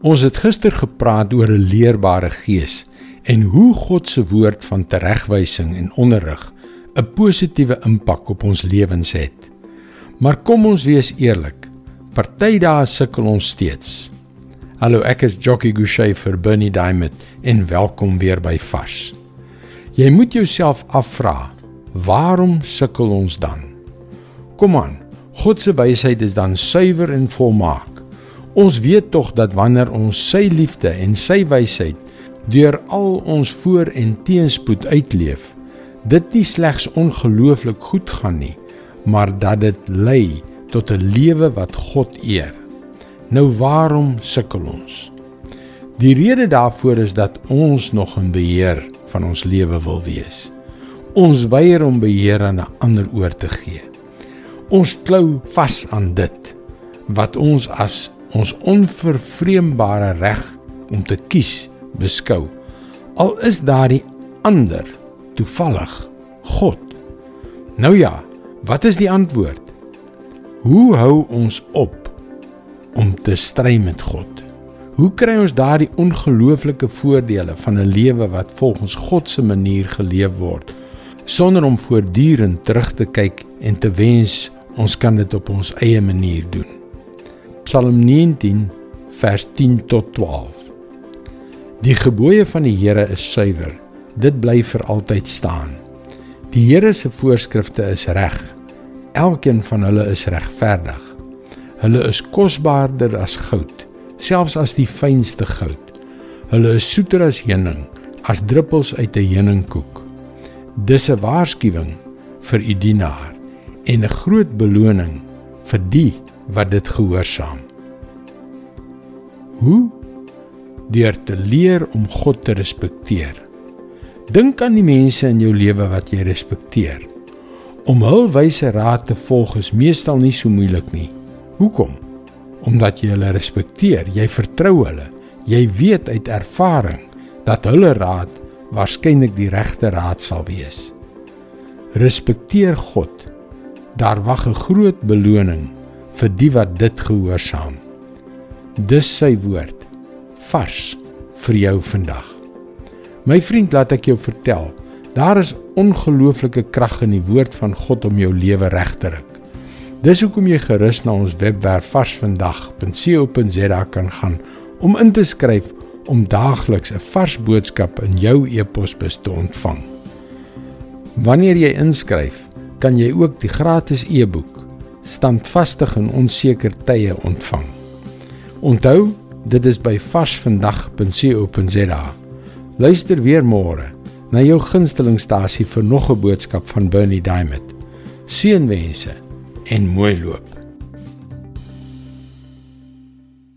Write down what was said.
Ons het gister gepraat oor 'n leerbare gees en hoe God se woord van teregwysing en onderrig 'n positiewe impak op ons lewens het. Maar kom ons wees eerlik, party dae sukkel ons steeds. Hallo, ek is Jockey Gouchee vir Bernie Diamond en welkom weer by Vars. Jy moet jouself afvra, waarom sukkel ons dan? Kom aan, God se wysheid is dan suiwer en volmaak. Ons weet tog dat wanneer ons sy liefde en sy wysheid deur al ons voor- en teenspoed uitleef, dit nie slegs ongelooflik goed gaan nie, maar dat dit lei tot 'n lewe wat God eer. Nou waarom sukkel ons? Die rede daarvoor is dat ons nog in beheer van ons lewe wil wees. Ons weier om beheer aan 'n ander oor te gee. Ons klou vas aan dit wat ons as ons onvervreembare reg om te kies beskou. Al is daardie ander toevallig God. Nou ja, wat is die antwoord? Hoe hou ons op om te stry met God? Hoe kry ons daardie ongelooflike voordele van 'n lewe wat volgens God se manier geleef word sonder om voortdurend terug te kyk en te wens ons kan dit op ons eie manier doen? Psalm 19 vers 10 tot 12. Die gebooie van die Here is suiwer. Dit bly vir altyd staan. Die Here se voorskrifte is reg. Elkeen van hulle is regverdig. Hulle is kosbaarder as goud, selfs as die fynste goud. Hulle is soeter as honing, as druppels uit 'n honingkoek. Dis 'n waarskuwing vir u dienaar en 'n groot beloning vir die wat dit gehoorsaam. Hoe deur te leer om God te respekteer. Dink aan die mense in jou lewe wat jy respekteer. Om hul wyse raad te volg is meestal nie so moeilik nie. Hoekom? Omdat jy hulle respekteer, jy vertrou hulle. Jy weet uit ervaring dat hulle raad waarskynlik die regte raad sal wees. Respekteer God. Daar wag 'n groot beloning vir die wat dit gehoorsaam. Dis sy woord vars vir jou vandag. My vriend, laat ek jou vertel, daar is ongelooflike krag in die woord van God om jou lewe reg te ruk. Dis hoekom jy gerus na ons webwerf varsvandag.co.za kan gaan om in te skryf om daagliks 'n vars boodskap in jou e-posbus te ontvang. Wanneer jy inskryf, kan jy ook die gratis e-boek Standvastig in onseker tye ontvang. Onthou, Dit is by varsvandag.co.za. Luister weer môre na jou gunstelingstasie vir nog 'n boodskap van Bernie Diamond. Seënwense en mooi loop.